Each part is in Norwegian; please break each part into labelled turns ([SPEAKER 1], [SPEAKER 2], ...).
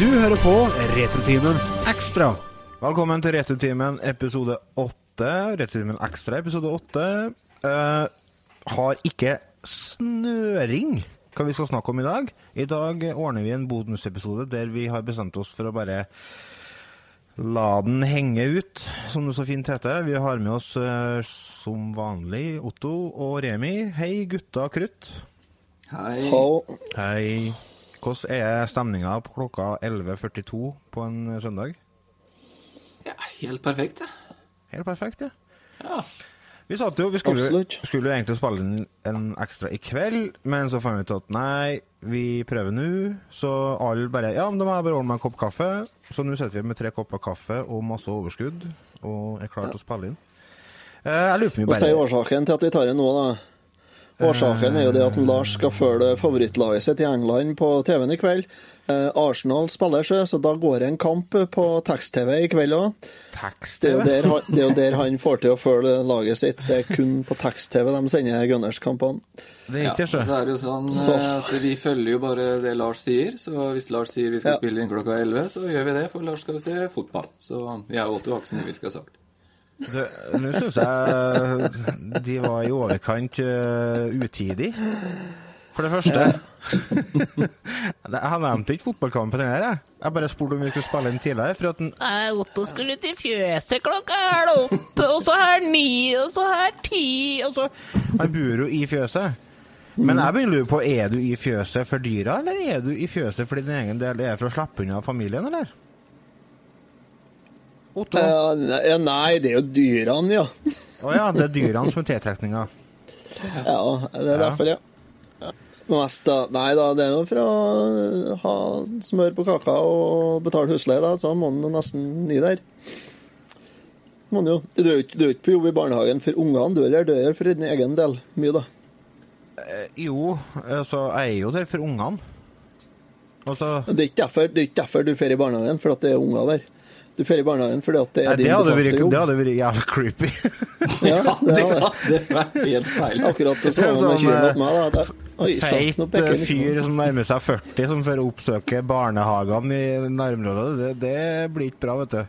[SPEAKER 1] Du hører på Retrotimen Ekstra. Velkommen til Retrotimen episode 8. Retrotimen Ekstra episode 8 uh, har ikke snøring hva vi skal snakke om i dag. I dag ordner vi en bonusepisode der vi har bestemt oss for å bare la den henge ut, som det så fint heter. Vi har med oss eh, som vanlig Otto og Remi. Hei, gutta krutt.
[SPEAKER 2] Hei.
[SPEAKER 1] Hei. Hvordan er stemninga på klokka 11.42 på en søndag?
[SPEAKER 2] Ja, helt perfekt, det.
[SPEAKER 1] Helt perfekt, ja.
[SPEAKER 2] Ja.
[SPEAKER 1] Vi satt jo, vi skulle, skulle jo egentlig spille inn en ekstra i kveld, men så fant vi ut at nei, vi prøver nå. Så alle bare Ja, men da må jeg bare ordne meg en kopp kaffe. Så nå sitter vi med tre kopper kaffe og masse overskudd og er klare til å spille inn. Eh, jeg lurer på om vi
[SPEAKER 3] Hva sier årsaken til at vi tar det nå, da? Årsaken er jo det at Lars skal følge favorittlaget sitt i England på TV-en i kveld. Eh, Arsenal spiller seg, så da går det en kamp på tekst-TV i kveld òg. Det, er jo det er jo der han får til å følge laget sitt. Det er kun på tekst-TV de sender Gunners-kampene.
[SPEAKER 1] Det er
[SPEAKER 2] Ja, så
[SPEAKER 1] så.
[SPEAKER 2] er det jo sånn
[SPEAKER 3] Så.
[SPEAKER 2] eh, at vi følger jo bare det Lars sier. Så hvis Lars sier vi skal
[SPEAKER 3] Ja.
[SPEAKER 2] spille inn klokka 11, så gjør vi det, for Lars skal se fotball. Så jeg og Otto har ikke så mye vi skal ha sagt.
[SPEAKER 1] Nå syns jeg de var i overkant uh, utidig. For det første Jeg nevnte ikke fotballkampen her, jeg. Jeg bare spurte om vi skulle spille inn tidligere. For at den,
[SPEAKER 4] Nei, Otto skulle til fjøset klokka halv åtte, og så her ni, og så her ti, og så
[SPEAKER 1] Han bor jo i fjøset. Men jeg begynner å lure på, er du i fjøset for dyra, eller er du i fjøset fordi din egen del er for å slippe unna familien, eller? Otto? Å
[SPEAKER 3] Eh, nei, det er jo dyrene, ja.
[SPEAKER 1] ja, det er dyrene som er tiltrekninga.
[SPEAKER 3] Ja, det er derfor, ja. Ja. Mest da, nei da, det er jo for å ha smør på kaka og betale husleie, da, så må man nesten ny der. Man jo. Du er jo ikke, på jobb i barnehagen for ungene, du er der, du er der for din egen del. Mye, da.
[SPEAKER 1] Jo, altså, jeg er jo der for ungene. Altså
[SPEAKER 3] Det er derfor, det er ikke derfor du fer i barnehagen, for at det er unger der. Du drar i barnehagen fordi at det er
[SPEAKER 1] Nei,
[SPEAKER 3] din
[SPEAKER 1] vært,
[SPEAKER 3] betalte jobb.
[SPEAKER 1] det hadde vært jævlig creepy.
[SPEAKER 3] Ja, det hadde. Det
[SPEAKER 2] helt feil.
[SPEAKER 3] Akkurat det samme
[SPEAKER 1] er
[SPEAKER 3] med
[SPEAKER 1] sånn,
[SPEAKER 3] kyrne
[SPEAKER 1] eh,
[SPEAKER 3] meg. da. Det, oi,
[SPEAKER 1] Feit
[SPEAKER 3] sant, peker
[SPEAKER 1] eh, fyr som nærmer seg 40, som får oppsøke barnehagene i nærområdet. Det, det blir ikke bra, vet du.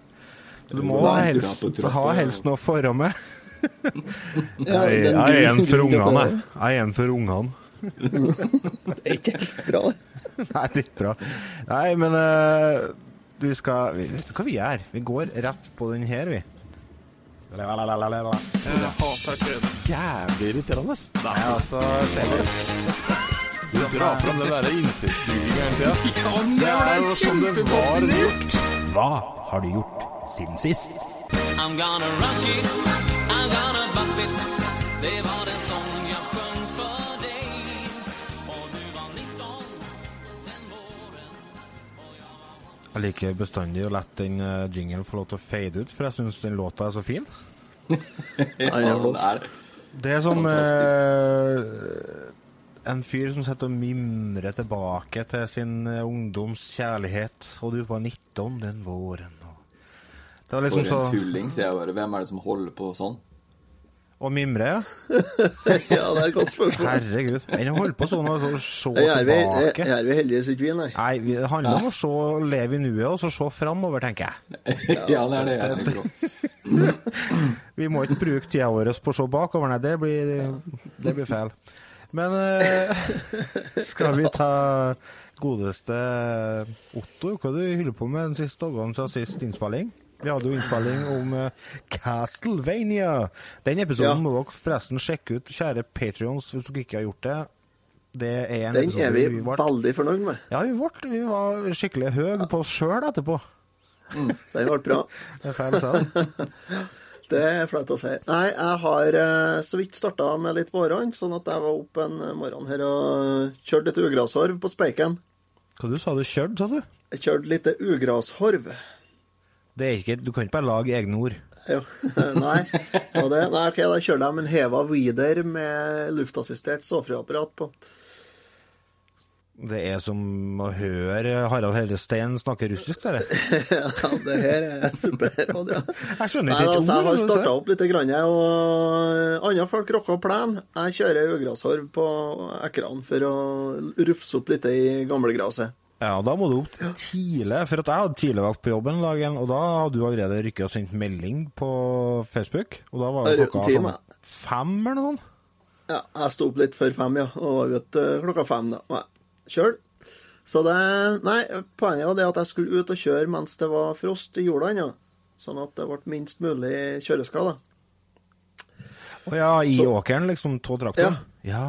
[SPEAKER 1] Du må helst, ha helst noe forhold med. Jeg,
[SPEAKER 3] er en
[SPEAKER 1] for ungene, jeg. Jeg er en for ungene.
[SPEAKER 3] Det er ikke helt bra, det.
[SPEAKER 1] Nei, det er ikke bra. Nei, men eh, vi skal vi- Vet du hva vi gjør? Vi går rett på den her, vi.
[SPEAKER 5] Jævlig irriterende.
[SPEAKER 1] Nei, altså
[SPEAKER 5] Du drar fram den derre insektsuginga hele tida. Det er jo som det var gjort.
[SPEAKER 6] Hva har du gjort siden sist?
[SPEAKER 7] I'm gonna rock it, I'm gonna bump it Det var en sång
[SPEAKER 1] Jeg liker bestandig å la den jingle jinglen få lov til å fade ut, for jeg syns den låta er så fin.
[SPEAKER 2] Ja,
[SPEAKER 3] det er
[SPEAKER 2] det er
[SPEAKER 1] som eh, en fyr som sitter og mimrer tilbake til sin eh, ungdoms kjærlighet. Og du var 19 den våren. Og det var liksom
[SPEAKER 2] For
[SPEAKER 1] så
[SPEAKER 2] tulling, sier jeg bare. Hvem er det som holder på sånn?
[SPEAKER 1] Å mimre, ja.
[SPEAKER 3] Ja, det er et godt spørsmål.
[SPEAKER 1] Herregud. Enn å holde på sånn og så se tilbake.
[SPEAKER 3] Er vi heldige, syns vi, nei.
[SPEAKER 1] Nei, vi- det handler om å se, leve i nuet og så se framover, tenker jeg.
[SPEAKER 2] Ja, det er det jeg tenker.
[SPEAKER 1] Vi må ikke bruke tida vår på å se bakover, nei. Det blir, det blir feil. Men eh, skal vi ta godeste Otto? Hva du holder på med den siste dagen siden sist innspilling? Vi hadde jo innspilling om eh, Castlevania. Den episoden
[SPEAKER 3] Ja.
[SPEAKER 1] må dere forresten sjekke ut, kjære Patrions, hvis dere ikke har gjort det. Det er en
[SPEAKER 3] Den er vi
[SPEAKER 1] ble-
[SPEAKER 3] veldig fornøyd med.
[SPEAKER 1] Ja, vi, ble, vi var skikkelig høye på oss sjøl etterpå.
[SPEAKER 3] Den ble bra.
[SPEAKER 1] Det er feil å.
[SPEAKER 3] Det er flaut å si. Nei, jeg har eh, så vidt starta med litt våren sånn at jeg var oppe en morgen her og kjørte litt ugrashorv på Speiken.
[SPEAKER 1] Hva du sa du kjørte, sa du?
[SPEAKER 3] Jeg kjørte litt ugrashorv.
[SPEAKER 1] Det er ikke, du kan ikke bare lage egne ord.
[SPEAKER 3] Jo, nei. Det, nei, ok, da kjører med en Heva Weeder med luftassistert såfreapparat på.
[SPEAKER 1] Det er som å høre Harald Hellestein snakke russisk, det.
[SPEAKER 3] Ja, det her er superradio.
[SPEAKER 1] Jeg skjønner
[SPEAKER 3] Nei,
[SPEAKER 1] ikke
[SPEAKER 3] altså, jeg har starta opp litt, grann, og andre folk rocker plen. Jeg kjører ugrashorv på Ekran for å rufse opp litt i gamlegraset.
[SPEAKER 1] Ja, da må du opp tidlig, for at jeg hadde tidligvakt på jobben en dag, og da hadde du allerede rykket og sendt melding på Facebook, og da var det klokka sånn fem eller noe sånt.
[SPEAKER 3] Ja, jeg sto opp litt før fem, ja, og var ute eh, klokka fem da. Kjøl. Så det Nei, poenget var det at jeg skulle ut og kjøre mens det var frost i jorda ennå. Sånn at det ble minst mulig kjøreskade.
[SPEAKER 1] Å ja, i
[SPEAKER 3] Så-
[SPEAKER 1] åkeren, liksom, tå traktoren?
[SPEAKER 3] Ja.
[SPEAKER 1] Ja.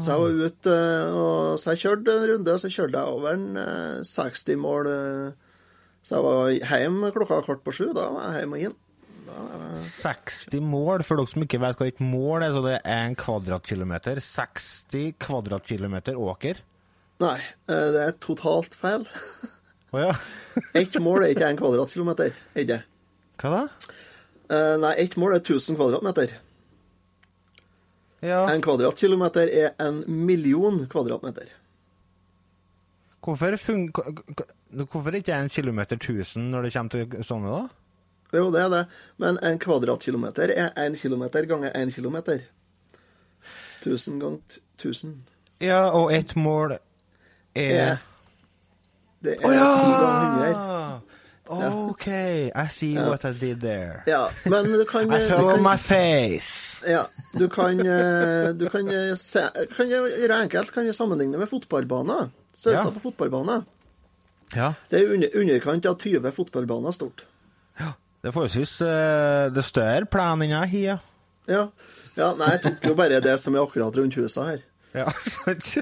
[SPEAKER 3] Så jeg var ute, eh, og så jeg kjørte en runde, og så kjørte jeg over en eh, 60 mål. eh, Så jeg var hjemme klokka kvart på sju. Da var jeg hjemme og inn.
[SPEAKER 1] 60 mål, for dere som ikke vet hva et mål er, så det er en kvadratkilometer. 60 kvadratkilometer åker.
[SPEAKER 3] Nei, eh, det er totalt feil.
[SPEAKER 1] Å ja.
[SPEAKER 3] Ett mål er ikke en kvadratkilometer. er ikke?
[SPEAKER 1] Hva da?
[SPEAKER 3] Eh, Nei, ett mål er 1000 kvadratmeter.
[SPEAKER 1] Ja.
[SPEAKER 3] En kvadratkilometer er en million kvadratmeter.
[SPEAKER 1] Hvorfor, hvorfor ikke en kilometer 1000 når det kommer til sånne, da?
[SPEAKER 3] Jo, det er det. Men en kvadratkilometer er én kilometer ganger én kilometer. 1000 ganger t- 1000.
[SPEAKER 1] Ja, og ett mål er
[SPEAKER 3] Det ti ganger 100.
[SPEAKER 1] OK, I see what I did there.
[SPEAKER 3] Ja, men du kan,
[SPEAKER 1] I
[SPEAKER 3] du kan
[SPEAKER 1] my face.
[SPEAKER 3] Ja, du kan, eh, du kan, eh, se, kan gjøre enkelt kan sammenligne med fotballbaner. Størrelsen
[SPEAKER 1] Ja.
[SPEAKER 3] på fotballbaner.
[SPEAKER 1] Ja,
[SPEAKER 3] Det er under, underkant av 20 fotballbaner stort.
[SPEAKER 1] det er forholdsvis uh, Det større plan enn jeg har.
[SPEAKER 3] Ja. ja, nei, jeg tok jo bare det som er akkurat rundt huset her.
[SPEAKER 1] Ja, sant?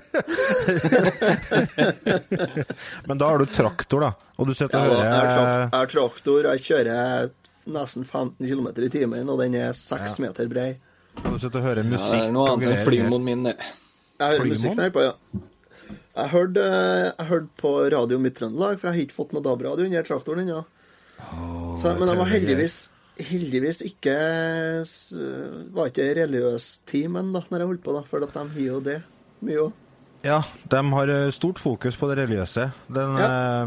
[SPEAKER 1] Men da har du traktor, da. Og du sitter og hører
[SPEAKER 3] jeg har traktor, jeg kjører nesten 15 km i timen, og den er 6 meter brei.
[SPEAKER 1] og du sitter og hører musikk Ja,
[SPEAKER 2] det er noe annet enn
[SPEAKER 1] greier.
[SPEAKER 2] flymoen min, det.
[SPEAKER 3] Jeg hører musikk der på, ja. Jeg hørte, jeg hørte på Radio Midt-Trøndelag, for jeg har ikke fått noe DAB-radio under traktoren ennå. Så- Men jeg var heldigvis heldigvis ikke Var ikke religiøs teamen da når jeg holdt på, da, for at de har jo det mye òg.
[SPEAKER 1] Ja, de har eh, stort fokus på det religiøse. Den,
[SPEAKER 3] Ja.
[SPEAKER 1] eh,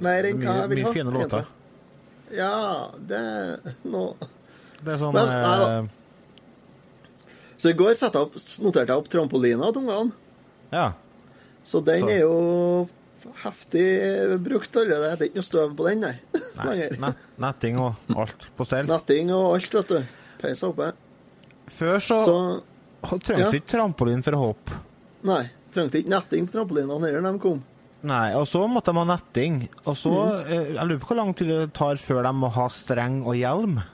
[SPEAKER 3] Mer enn hva jeg vil
[SPEAKER 1] mye fine låter.
[SPEAKER 3] egentlig. Ja, det nå
[SPEAKER 1] Det er sånn
[SPEAKER 3] Men,
[SPEAKER 1] eh,
[SPEAKER 3] Så i går opp, noterte jeg opp trampolina til ungene.
[SPEAKER 1] Ja.
[SPEAKER 3] Så den
[SPEAKER 1] Så-
[SPEAKER 3] er jo heftig brukt allerede. Det er ikke noe støv på den, nei.
[SPEAKER 1] Nett, netting og alt på stell.
[SPEAKER 3] Netting og alt, vet du. Peisa oppe.
[SPEAKER 1] Før så,
[SPEAKER 3] Så
[SPEAKER 1] trengte
[SPEAKER 3] ja.
[SPEAKER 1] ikke trampolin for å hoppe.
[SPEAKER 3] nei, trengte ikke netting på trampolinene heller da de kom.
[SPEAKER 1] Nei, og så måtte de ha netting. Og så eh, Jeg lurer på hvor lang tid det tar før de må ha streng og hjelm.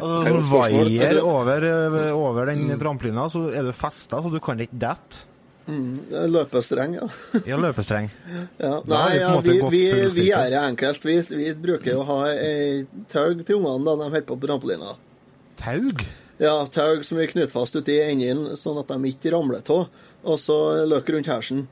[SPEAKER 3] Og
[SPEAKER 1] vaier over, eh, over den trampolina, så er du festa, så du kan ikke dette.
[SPEAKER 3] Løpestreng, ja.
[SPEAKER 1] Ja, løpestreng.
[SPEAKER 3] ja. Nei, ja, vi, vi, vi er det enkelt. Vi, vi bruker å ha ei tau til ungene da de holder på på trampolina.
[SPEAKER 1] Taug?
[SPEAKER 3] Ja, tau som vi knytter fast uti enden, sånn at de ikke ramler av. Og så løk rundt hersen.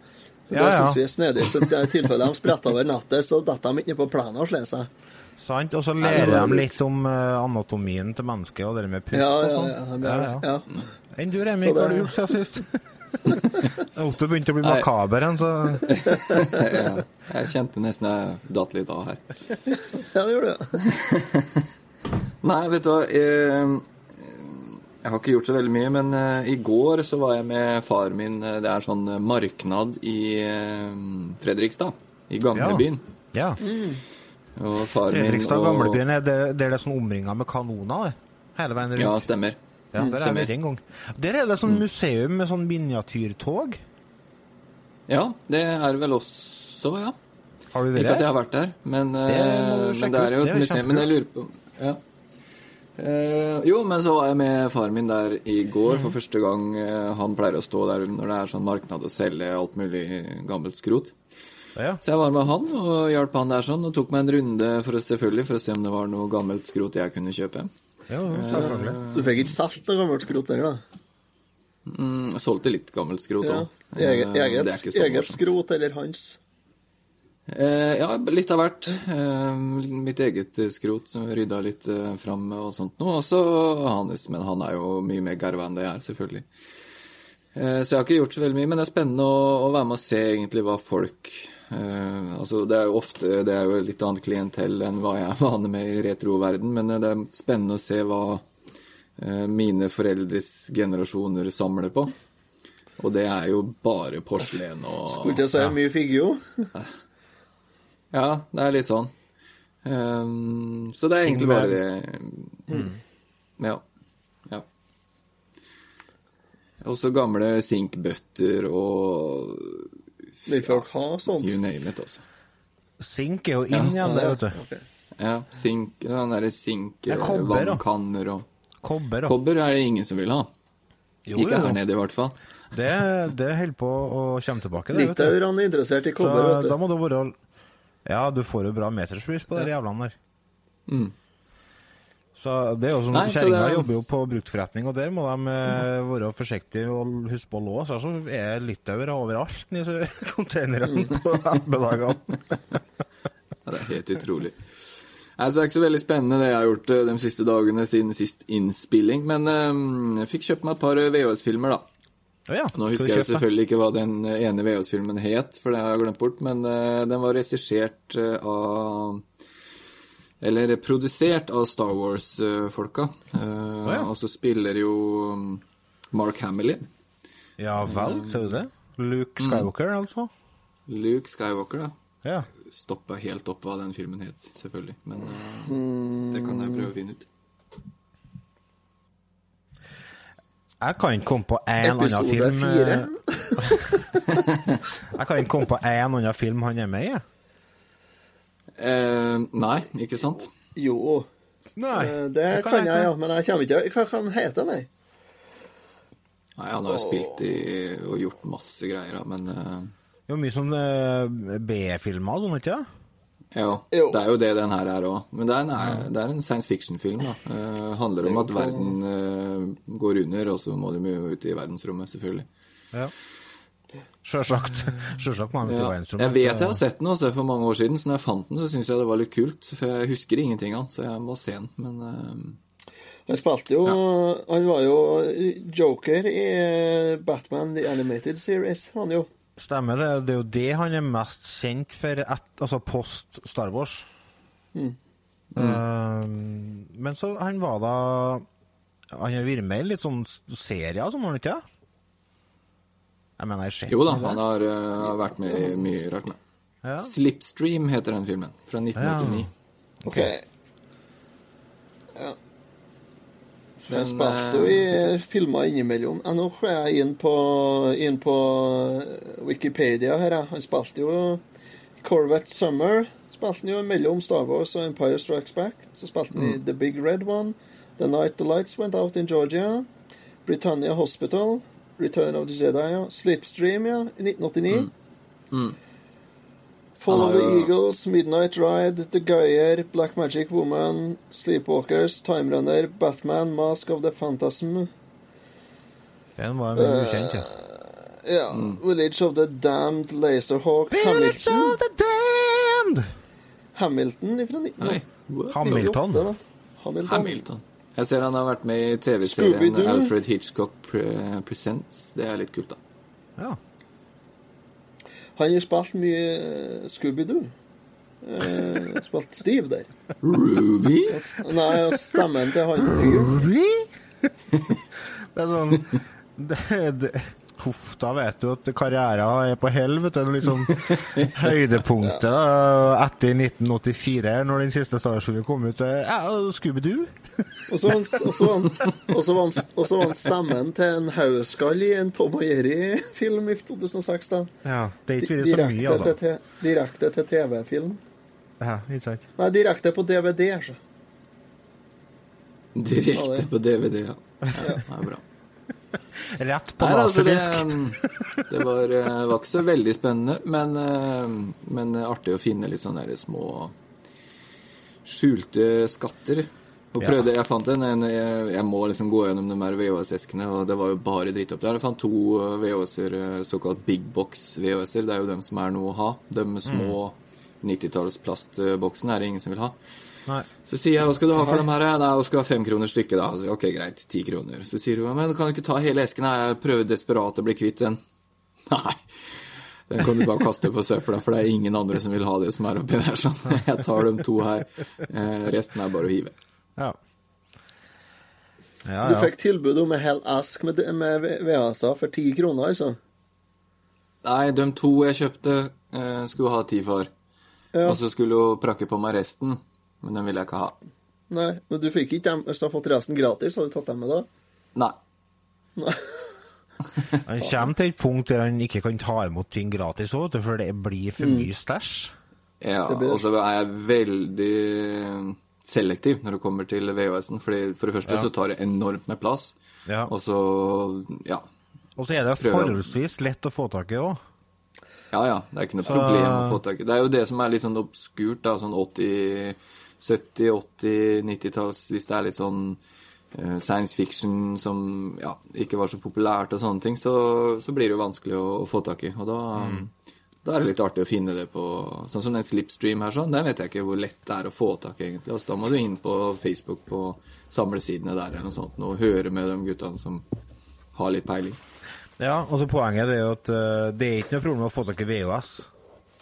[SPEAKER 1] Ja, det
[SPEAKER 3] syns vi er snedig. Så i tilfelle de spretter over nettet, så detter de ikke på plenen og slår seg.
[SPEAKER 1] Sant? Og så lærer de litt om eh, anatomien til mennesket og det med pust og
[SPEAKER 3] ja,
[SPEAKER 1] sånn.
[SPEAKER 3] ja. ja, ja.
[SPEAKER 1] Enn du, Remi, hva har du gjort siden sist? Otto begynte å bli makaber igjen, så
[SPEAKER 2] Ja, jeg kjente nesten jeg datt litt av her.
[SPEAKER 3] Ja, det gjorde du.
[SPEAKER 2] Nei, vet du hva eh, Jeg har ikke gjort så veldig mye, men eh, i går så var jeg med far min eh, Det er sånn marknad i Fredrikstad. I gamlebyen.
[SPEAKER 1] Ja.
[SPEAKER 2] Og far min
[SPEAKER 1] Fredrikstad
[SPEAKER 2] og-
[SPEAKER 1] gamlebyen er det, det er det sånn omringa med kanoner. Hele veien rundt.
[SPEAKER 2] Ja, stemmer.
[SPEAKER 1] Ja, der er
[SPEAKER 2] stemmer.
[SPEAKER 1] vi en gang. Der er det sånn museum med sånn miniatyrtog.
[SPEAKER 2] Ja, det er vel også, ja.
[SPEAKER 1] Har du
[SPEAKER 2] Ikke at jeg har vært der, men,
[SPEAKER 1] Det
[SPEAKER 2] eh, men det er jo et museum. Men jeg lurer på ja. Eh, jo, men så var jeg med faren min der i går for første gang. eh, han pleier å stå der når det er sånn marknad og selge alt mulig gammelt skrot.
[SPEAKER 1] Ja.
[SPEAKER 2] Så jeg var med han og hjalp han der sånn, og tok meg en runde for å, selvfølgelig, for å se om det var noe gammelt skrot jeg kunne kjøpe.
[SPEAKER 1] Ja, selvfølgelig.
[SPEAKER 3] Du fikk ikke solgt av gammelt skrot der, da?
[SPEAKER 2] Mm, solgte litt gammelt skrot
[SPEAKER 3] Ja.
[SPEAKER 2] òg.
[SPEAKER 3] Eget, eget, eget skrot eller hans?
[SPEAKER 2] Eh, ja, litt av hvert. Eh, mitt eget eh, skrot som vi rydda litt eh, fram og sånt noe. Også hans, men han er jo mye mer garva enn det jeg er, selvfølgelig. Eh, så jeg har ikke gjort så veldig mye, men det er spennende å, å være med og se egentlig hva folk eh, Altså, det er jo ofte det er jo litt annet klientell enn hva jeg er vane med i retroverden, men eh, det er spennende å se hva uh, mine foreldres generasjoner samler på. Og det er jo bare porselen og
[SPEAKER 3] Skulle ikke si mye figgjo.
[SPEAKER 2] Ja, det er litt sånn. Um, så det er egentlig bare det Ja. ja. Også gamle sinkbøtter og
[SPEAKER 3] Vil folk ha sånt?
[SPEAKER 2] you name it, altså.
[SPEAKER 1] Sink er jo inn igjen, der, vet du.
[SPEAKER 3] Okay.
[SPEAKER 2] Ja, sink, den derre sink,
[SPEAKER 1] kobber, da.
[SPEAKER 2] vannkanner og
[SPEAKER 1] Kobber da.
[SPEAKER 2] Kobber er det ingen som vil ha.
[SPEAKER 1] Jo,
[SPEAKER 2] Ikke
[SPEAKER 1] jo.
[SPEAKER 2] her nede, i hvert fall.
[SPEAKER 1] Det, det holder på å komme tilbake, det, vet du.
[SPEAKER 3] Litauerne er interessert i
[SPEAKER 1] Så
[SPEAKER 3] kobber, vet
[SPEAKER 1] da
[SPEAKER 3] du.
[SPEAKER 1] må det være Ja, du får jo bra meterspris på de jævlene der.
[SPEAKER 2] Mm.
[SPEAKER 1] Så det er jo sånn, Kjerringa
[SPEAKER 2] det-
[SPEAKER 1] jobber jo på bruktforretning, og der må de mm. være forsiktige og huske på å låse. Altså er litauere overalt i containerne på ettermiddagene.
[SPEAKER 2] Ja, det er helt utrolig. Altså, det er ikke så veldig spennende det jeg har gjort eh, de siste dagene siden sist innspilling, men um, jeg fikk kjøpt meg et par VHS-filmer, da.
[SPEAKER 1] Oh, ja,
[SPEAKER 2] Nå husker jeg selvfølgelig ikke hva den ene VHS-filmen het, for det har jeg glemt bort, men uh, den var regissert uh, av Eller produsert av Star Wars-folka. Oh,
[SPEAKER 1] ja.
[SPEAKER 2] Og så spiller jo mm, Mark Hamill.
[SPEAKER 1] Ja vel, ser du det? Luke
[SPEAKER 2] Mm.
[SPEAKER 1] Skywalker, altså?
[SPEAKER 2] Luke Skywalker, da.
[SPEAKER 1] Ja.
[SPEAKER 2] Stoppa helt opp hva den filmen het, selvfølgelig. Men uh, det kan jeg prøve å finne ut.
[SPEAKER 1] Jeg kan ikke komme på én annen
[SPEAKER 3] Episode
[SPEAKER 1] film
[SPEAKER 3] fire.
[SPEAKER 1] eh, Jeg kan ikke komme på én annen film han er med i.
[SPEAKER 2] Eh, nei, ikke sant?
[SPEAKER 3] Jo,
[SPEAKER 1] Nei,
[SPEAKER 3] eh, det kan jeg, ja. Men jeg kommer ikke Hva kan han hete, nei?
[SPEAKER 2] Nei, Han har jo spilt i og gjort masse greier, da, men eh,
[SPEAKER 1] er jo mye sånn eh, B-filmer og sånn, ikke sant?
[SPEAKER 2] Jo,
[SPEAKER 3] Jo.
[SPEAKER 2] det er jo det den her er òg. Men det er, en, det er en science fiction-film. da. Eh, handler om at verden eh, går under, og så må de jo ut i verdensrommet, selvfølgelig.
[SPEAKER 1] Ja. Sjølsagt. Sjølsagt må han
[SPEAKER 2] Ja. Jeg vet jeg har sett den også for mange år siden, så når jeg fant den, så syns jeg det var litt kult. For jeg husker ingenting av den, så jeg må se den. Men uh...
[SPEAKER 3] Han spilte jo Han var jo joker i Batman The Animated Series, han jo.
[SPEAKER 1] Stemmer det. Det er jo det han er mest kjent for, et, altså post Star Wars.
[SPEAKER 3] Mm.
[SPEAKER 1] Eh, men så han var da Han har vært med i litt sånn serier og sånn, har han ikke? Jeg mener, jeg
[SPEAKER 2] jo da, han har, uh, vært med i mye rart. Med.
[SPEAKER 1] Ja.
[SPEAKER 2] Slipstream heter den filmen, fra 1989.
[SPEAKER 3] OK. Ja. Han
[SPEAKER 2] Den,
[SPEAKER 3] spilte jo i filmer innimellom. Ja, nå ser jeg inn på, inn på Wikipedia her. ja. Han spilte jo Corvette Summer. Spilte han jo mellom Star Wars og Empire Strikes Back. Så spilte han i The Big Red One. The Night the Lights Went Out in Georgia. Britannia Hospital. Return of the Jedi. ja. Slipstream, ja, i 1989. Fall
[SPEAKER 2] Han
[SPEAKER 3] of the Eagles, Midnight Ride, The Guyer, Black Magic Woman, Sleepwalkers, Time Runner, Batman, Mask of the Phantasm,
[SPEAKER 1] Den var mye ukjent, ja.
[SPEAKER 3] ja, Village of the Damned, Laserhawk,
[SPEAKER 1] Village
[SPEAKER 3] Hamilton
[SPEAKER 1] of the Damned!
[SPEAKER 3] Hamilton fra 19...
[SPEAKER 1] Hamilton.
[SPEAKER 3] Hamilton.
[SPEAKER 2] Hamilton. Jeg ser han har vært med i TV-serien Alfred Hitchcock Pre Presents. Det er litt kult, da.
[SPEAKER 1] Ja.
[SPEAKER 3] Han har spilt mye Scooby-Doo. Eh, spilt Steve der.
[SPEAKER 2] Ruby?
[SPEAKER 3] Nei, stemmen til han Ruby?
[SPEAKER 1] Det er sånn det, det, Huff, da vet du at karrieren er på hell, vet du. Liksom høydepunktet da, etter 1984, når den siste Star Wars-filmen kom ut. er, Ja, Scooby-Doo.
[SPEAKER 3] Og så var han- stemmen til en haugskall i en Tom og Jerry-film i 2006. da.
[SPEAKER 1] Ja, det er ikke vært så mye, altså.
[SPEAKER 3] til, direkte til TV-film.
[SPEAKER 1] Ja, ikke sant.
[SPEAKER 3] Nei, direkte på DVD. Så.
[SPEAKER 2] Direkte på DVD, ja. ja. Det er bra.
[SPEAKER 1] Rett på
[SPEAKER 2] laserdisk. altså, det, det var, eh, var ikke så veldig spennende, men, eh, men artig å finne litt sånne små skjulte skatter. Og prøvde, Jeg fant en, en jeg, jeg må liksom gå gjennom de her VHS-eskene, og det var jo bare dritt opp der. Jeg fant to VHS-er, såkalt big box VHS-er. Det er jo dem som er noe å ha. De små 90-talls plastboksene er det ingen som vil ha.
[SPEAKER 1] Nei.
[SPEAKER 2] Så sier jeg hva skal du ha for dem her? Nei, hva skal ha fem kroner stykket, da. Så, ok, greit, ti kroner. Så sier hun men kan du ikke ta hele esken? Nei, jeg prøver desperat å bli kvitt den. Nei. Den kan du bare kaste på søpla, for det er ingen andre som vil ha det som er oppi der. Sånn. Jeg tar de to her. Eh, resten er bare å hive.
[SPEAKER 1] Ja. Ja,
[SPEAKER 3] Du fikk tilbud om en hel esk med, med VHS-er for ti kroner, altså.
[SPEAKER 2] Nei, de to jeg kjøpte, eh, skulle ha ti for.
[SPEAKER 3] Ja.
[SPEAKER 2] Og så skulle hun prakke på meg resten, men den ville jeg ikke ha.
[SPEAKER 3] Nei, men du fikk ikke dem Hvis du har fått resten gratis, har du tatt dem med da?
[SPEAKER 2] Nei.
[SPEAKER 1] Han kommer til et punkt der han ikke kan ta imot ting gratis òg, for det blir for
[SPEAKER 3] Mm.
[SPEAKER 1] mye stæsj.
[SPEAKER 2] Ja, og så er jeg veldig selektiv når det kommer til VHS-en. fordi For det første så tar det enormt med plass.
[SPEAKER 1] Ja.
[SPEAKER 2] Og så Ja.
[SPEAKER 1] Og så er det forholdsvis lett å få tak i òg.
[SPEAKER 2] Ja, ja. Det er ikke noe problem å få tak i. Det er jo det som er litt sånn obskurt, da. Sånn 80 70-, 80-, 90-talls Hvis det er litt sånn eh, science fiction som ja, ikke var så populært og sånne ting, så, så blir det jo vanskelig å, å få tak i. Og da, da er det litt artig å finne det på Sånn som den Slipstream her, sånn. Den vet jeg ikke hvor lett det er å få tak i, egentlig. Altså, da må du inn på Facebook på samlesidene der eller noe sånt, og høre med de guttene som har litt peiling.
[SPEAKER 1] Ja, og så poenget er jo at eh, det er ikke noe problem å få tak i VHS.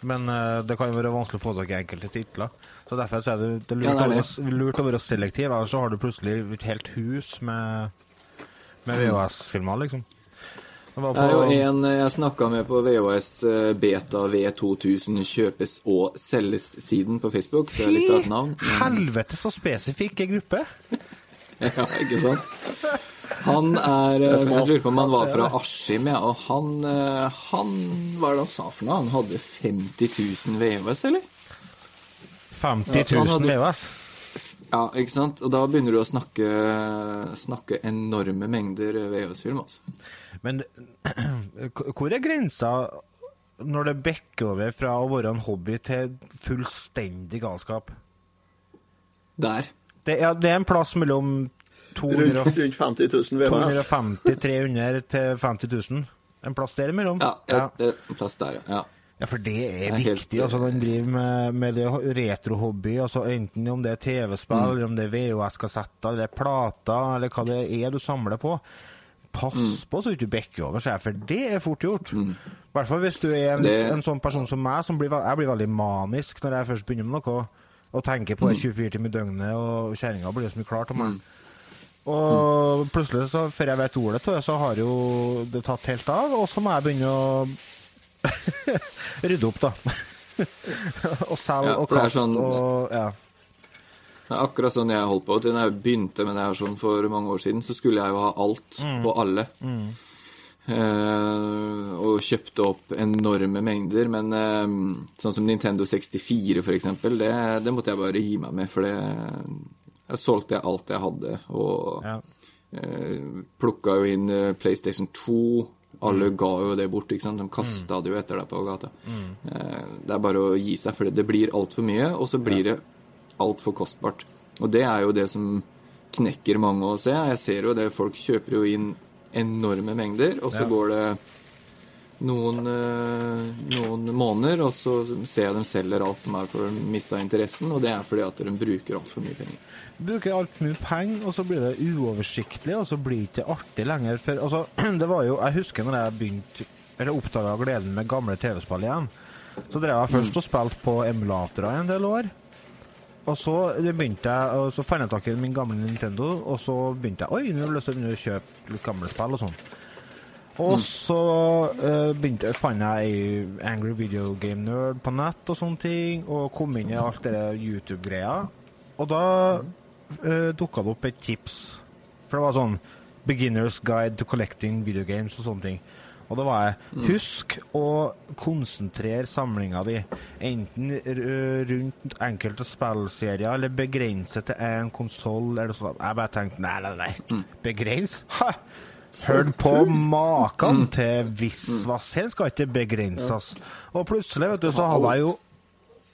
[SPEAKER 1] Men eh, det kan jo være vanskelig å få tak i enkelte titler. Så derfor er det, det, lurt,
[SPEAKER 2] Ja, det er
[SPEAKER 1] å
[SPEAKER 2] det.
[SPEAKER 1] være- lurt å være selektiv, ellers så har du plutselig et helt hus med, med VHS-filmer, liksom. Det
[SPEAKER 2] Det er jo en jeg snakka med på VHS eh, Beta V2000 kjøpes og selges-siden på Facebook. Det er litt av et navn.
[SPEAKER 1] Helvete så spesifikk gruppe!
[SPEAKER 2] Ja, ikke sant? Han er eh. Jeg lurer på om han var fra Askim, ja. Og han, eh, han Hva er det han sa for noe? Han hadde 50 000 VHS, eller?
[SPEAKER 1] 50
[SPEAKER 2] så han
[SPEAKER 1] 000
[SPEAKER 2] hadde-
[SPEAKER 1] VHS.
[SPEAKER 2] Ja, ikke sant? Og da begynner du å snakke, snakke enorme mengder VHS-film, altså.
[SPEAKER 1] Men hvor er grensa når det bekker over fra å være en hobby til fullstendig galskap?
[SPEAKER 2] Der.
[SPEAKER 1] Det er, det er en plass mellom
[SPEAKER 3] Rundt,
[SPEAKER 1] 200
[SPEAKER 3] rundt 50 000 VHS.
[SPEAKER 1] 250-300 til 50 000. En plass der imellom.
[SPEAKER 2] Ja,
[SPEAKER 1] ja.
[SPEAKER 2] et, en plass der, ja.
[SPEAKER 1] Ja, for det er,
[SPEAKER 2] er helt-
[SPEAKER 1] viktig. altså Man driver med, med det retrohobby, altså enten om det er TV-spill, eller om det er VHS-kassetter, eller plater, eller hva det er du samler på. Pass på så du ikke bekker over seg, for det er fort gjort. I hvert fall hvis du er en,
[SPEAKER 2] Det-
[SPEAKER 1] en sånn person som meg, som blir, jeg blir veldig manisk når jeg først begynner med noe, og tenker på det 24 timer i døgnet, og kjerringa blir så mye klar til meg. Og plutselig, så, før jeg vet ordet av det, så har jo det tatt helt av, og så må jeg begynne å rydde opp, da. og selge
[SPEAKER 2] Ja,
[SPEAKER 1] og kaste
[SPEAKER 2] sånn-
[SPEAKER 1] og Ja.
[SPEAKER 2] Det er akkurat sånn jeg holdt på til jeg begynte med det her sånn for mange år siden, så skulle jeg jo ha alt og alle. Eh, og kjøpte opp enorme mengder, men eh, sånn som Nintendo 64 for eksempel, det, det måtte jeg bare gi meg med, for det jeg solgte jeg alt jeg hadde, og
[SPEAKER 1] ja.
[SPEAKER 2] eh, plukka jo inn eh, PlayStation 2. Alle ga jo det bort, ikke sant. De kasta det jo etter deg på gata. Eh, det er bare å gi seg, for det blir altfor mye, og så blir det altfor kostbart. Og det er jo det som knekker mange å se. Jeg ser jo det, folk kjøper jo inn enorme mengder, og så
[SPEAKER 1] Ja.
[SPEAKER 2] går det noen, eh, noen måneder, og så ser jeg dem selger alt de har for de mista interessen, og det er fordi at de bruker altfor mye penger.
[SPEAKER 1] Bruker altfor mye penger, og så blir det uoversiktlig, og så blir det ikke artig lenger. For altså, det var jo Jeg husker når jeg begynte Eller oppdaga gleden med gamle TV-spill igjen. Så drev jeg først og spilte på emulatorer en del år. Og så begynte jeg så fant jeg tak i min gamle Nintendo, og så begynte jeg Oi, nå har jeg lyst til å kjøpe gamle spill og sånn. Og så uh, begynte, fant jeg Angry Video Game Nerd på nett og sånne ting, og kom inn i alt det YouTube-greia. Og da uh, dukka det opp et tips. For det var sånn Beginner's Guide to Collecting Video Games og sånne ting. Og da var jeg Husk å konsentrere samlinga di enten rundt enkelte spillserier, eller begrense til én konsoll, eller sånn. Jeg bare tenkte nei, nei, nei. Begrens? Ha! Hør på maken til visvasshet skal ikke begrenses. Og plutselig, vet du, så hadde jeg jo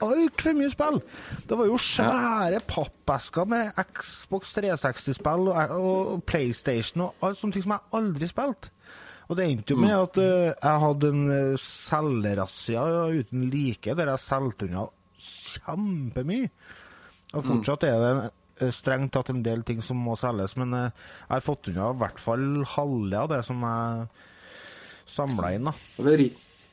[SPEAKER 1] altfor mye spill. Det var jo svære pappesker med Xbox 360-spill og, og PlayStation og alt sånne ting som jeg aldri spilte. Og det endte jo med at uh, jeg hadde en uh, selgerazzia uten like, der jeg solgte unna kjempemye. Og fortsatt er det eh, strengt tatt en del ting som må selges, men eh, jeg har fått unna i hvert fall halve av det som jeg samla inn. da.
[SPEAKER 2] Det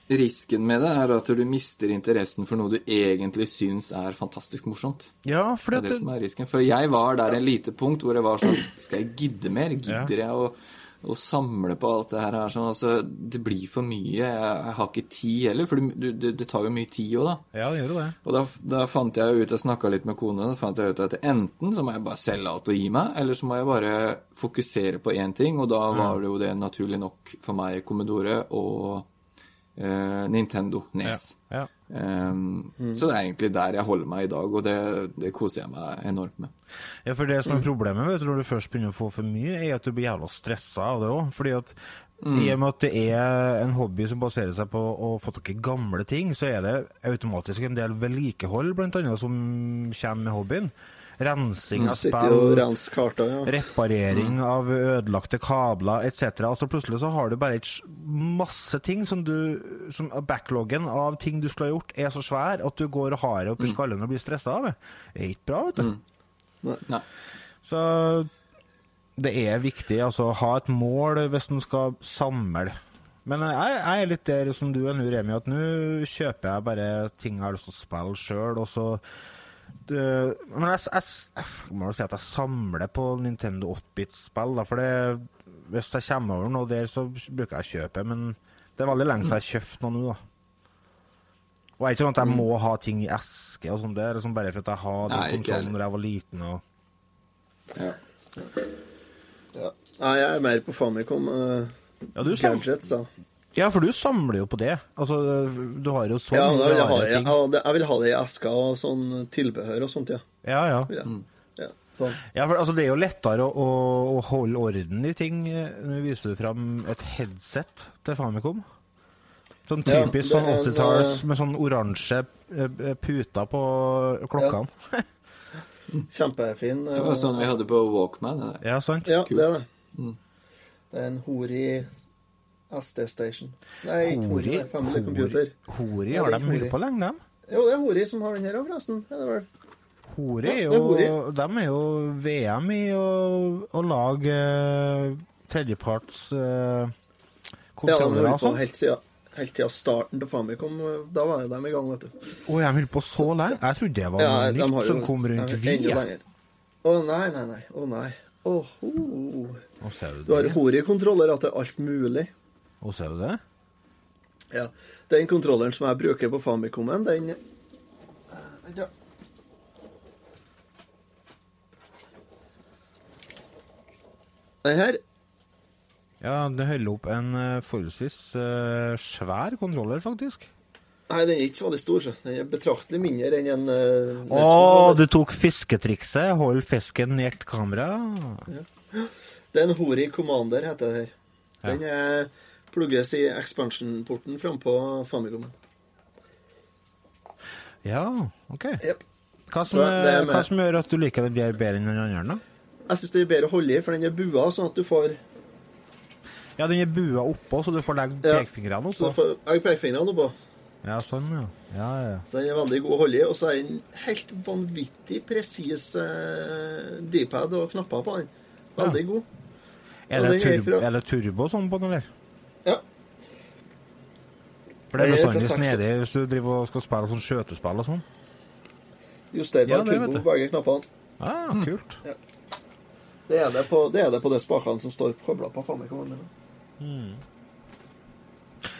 [SPEAKER 2] risken med det er at du mister interessen for noe du egentlig syns er fantastisk morsomt.
[SPEAKER 1] Ja, for
[SPEAKER 2] Det er
[SPEAKER 1] det,
[SPEAKER 2] det som er risken. For jeg var der en lite punkt hvor jeg var sånn Skal jeg gidde mer? Gidder jeg å, å samle på alt det her? er Sånn, altså, det blir for mye. Jeg, jeg har ikke tid heller, for du, det, det tar jo mye tid òg, da.
[SPEAKER 1] ja, det gjør det.
[SPEAKER 2] Og da, da fant jeg ut, jeg snakka litt med kona, da fant jeg ut at enten så må jeg bare selge alt og gi meg, eller så må jeg bare fokusere på én ting, og da var det jo det naturlig nok for meg Commodore og eh, Nintendo NES.
[SPEAKER 1] Ja, Ja.
[SPEAKER 2] Ehm, Så det er egentlig der jeg holder meg i dag, og det, det koser jeg meg enormt med.
[SPEAKER 1] Ja, for det som er problemet vet du, når du først begynner å få for mye, er at du blir jævla stressa av det òg. Fordi at i og med at det er en hobby som baserer seg på å få tak i gamle ting, så er det automatisk en del vedlikehold blant annet som kommer med hobbyen. Rensing av
[SPEAKER 3] Sitter
[SPEAKER 1] spill,
[SPEAKER 3] karta, ja.
[SPEAKER 1] reparering av ødelagte kabler etc. Altså plutselig så har du bare et masse ting som du som Backloggen av ting du skulle ha gjort, er så svær at du går og har i oppi skallen og blir stressa av det. Det er ikke bra, vet du.
[SPEAKER 2] Nei.
[SPEAKER 1] Så det er viktig altså, å ha et mål hvis en skal samle. Men jeg, jeg er litt der som du er nå, Remi, at nå kjøper jeg bare ting jeg har lyst til å spille sjøl, og så det, Men jeg, jeg, jeg må jo si at jeg samler på Nintendo 8-bit-spill, for det, hvis jeg kommer over noe der, så bruker jeg å kjøpe, men det er veldig lenge siden jeg har kjøpt noe nå, da. Og det er ikke sånn at jeg må ha ting i eske og sånn der, liksom bare for at jeg har den konsollen da jeg var liten og
[SPEAKER 2] Ja.
[SPEAKER 3] ja. Nei, jeg er mer på Famicom. Uh,
[SPEAKER 1] Ja, du sa.
[SPEAKER 3] gadgets, da.
[SPEAKER 1] Ja, for du samler jo på det. Altså, du har jo så
[SPEAKER 3] Ja,
[SPEAKER 1] mye
[SPEAKER 3] vil jeg, ha,
[SPEAKER 1] rare
[SPEAKER 3] jeg, jeg vil ha det i esker og sånn tilbehør og sånt, ja.
[SPEAKER 1] Ja, ja.
[SPEAKER 3] Ja, ja sånn.
[SPEAKER 1] ja for altså, det er jo lettere å, å, å holde orden i ting. eh, Nå viser du fram et headset til Famicom. Sånn typisk sånn
[SPEAKER 3] er
[SPEAKER 1] 80-talls
[SPEAKER 3] eh,
[SPEAKER 1] med sånn oransje eh, puter på klokkene.
[SPEAKER 3] Kjempefin.
[SPEAKER 2] Det var sånn vi hadde på Walkman.
[SPEAKER 1] Ja, sant?
[SPEAKER 3] Ja, det er det. Det er en Hori SD Station. Nei, ikke Hori,
[SPEAKER 1] Hori,
[SPEAKER 3] det er Family Computer.
[SPEAKER 1] Hori
[SPEAKER 3] Ja,
[SPEAKER 1] har de holdt på lenge, dem.
[SPEAKER 3] Jo, det er Hori som har den her òg, forresten. Er det vel?
[SPEAKER 1] Hori er jo,
[SPEAKER 3] det er
[SPEAKER 1] de er jo VM i å, å lage uh, tredjeparts eh,
[SPEAKER 3] Ja, de har holdt på
[SPEAKER 1] sånn.
[SPEAKER 3] helt siden, helt siden starten til Famicom. Da var de i gang, vet du.
[SPEAKER 1] Å, de holdt på så lenge? Jeg trodde det var
[SPEAKER 3] Ja,
[SPEAKER 1] noe nytt
[SPEAKER 3] jo
[SPEAKER 1] som kom rundt
[SPEAKER 3] via
[SPEAKER 1] vi.
[SPEAKER 3] Å nei, nei, nei. Å nei. Å,
[SPEAKER 1] oh, ser du
[SPEAKER 3] Du har
[SPEAKER 1] det?
[SPEAKER 3] Hori-kontroller til alt mulig.
[SPEAKER 1] Å, ser du det?
[SPEAKER 3] Ja. Den kontrolleren som jeg bruker på Famicomen, den ja. Den her
[SPEAKER 1] Ja, det holder opp en eh, forholdsvis uh, svær kontroller, faktisk.
[SPEAKER 3] Nei, den er ikke så veldig stor, så. Den er betraktelig mindre enn en uh,
[SPEAKER 1] Å, du tok fisketrikset. Hold fisken nært kamera.
[SPEAKER 3] Det er en Hori Commander, heter det her. Den er plugges i expansion-porten frampå Famicomen.
[SPEAKER 1] Ja, OK.
[SPEAKER 3] Yep.
[SPEAKER 1] Hva som,
[SPEAKER 3] det med-
[SPEAKER 1] hva som gjør at du liker den bedre enn den andre?
[SPEAKER 3] Jeg syns det er bedre å holde i, for den er bua, sånn at du får
[SPEAKER 1] Ja, den er bua oppå, så du får legge
[SPEAKER 3] Ja. Så
[SPEAKER 1] oppå.
[SPEAKER 3] får jeg pekefingrene oppå.
[SPEAKER 1] Ja, sånn, ja. Ja, ja.
[SPEAKER 3] Så den er veldig god å holde i. Og så er den helt vanvittig presis eh, D-pad og knapper på den. Veldig god.
[SPEAKER 1] Er det, turbo, er det turbo sånn på den, eller?
[SPEAKER 3] Ja.
[SPEAKER 1] For det er bestandig snedig hvis du driver og skal spille sånn skjøtespill og sånn.
[SPEAKER 3] Justerbar
[SPEAKER 1] Ja,
[SPEAKER 3] turbo på begge knappene.
[SPEAKER 1] Ah, kult.
[SPEAKER 3] Det er det på, det er det på de spakene som står kobla på Famicom.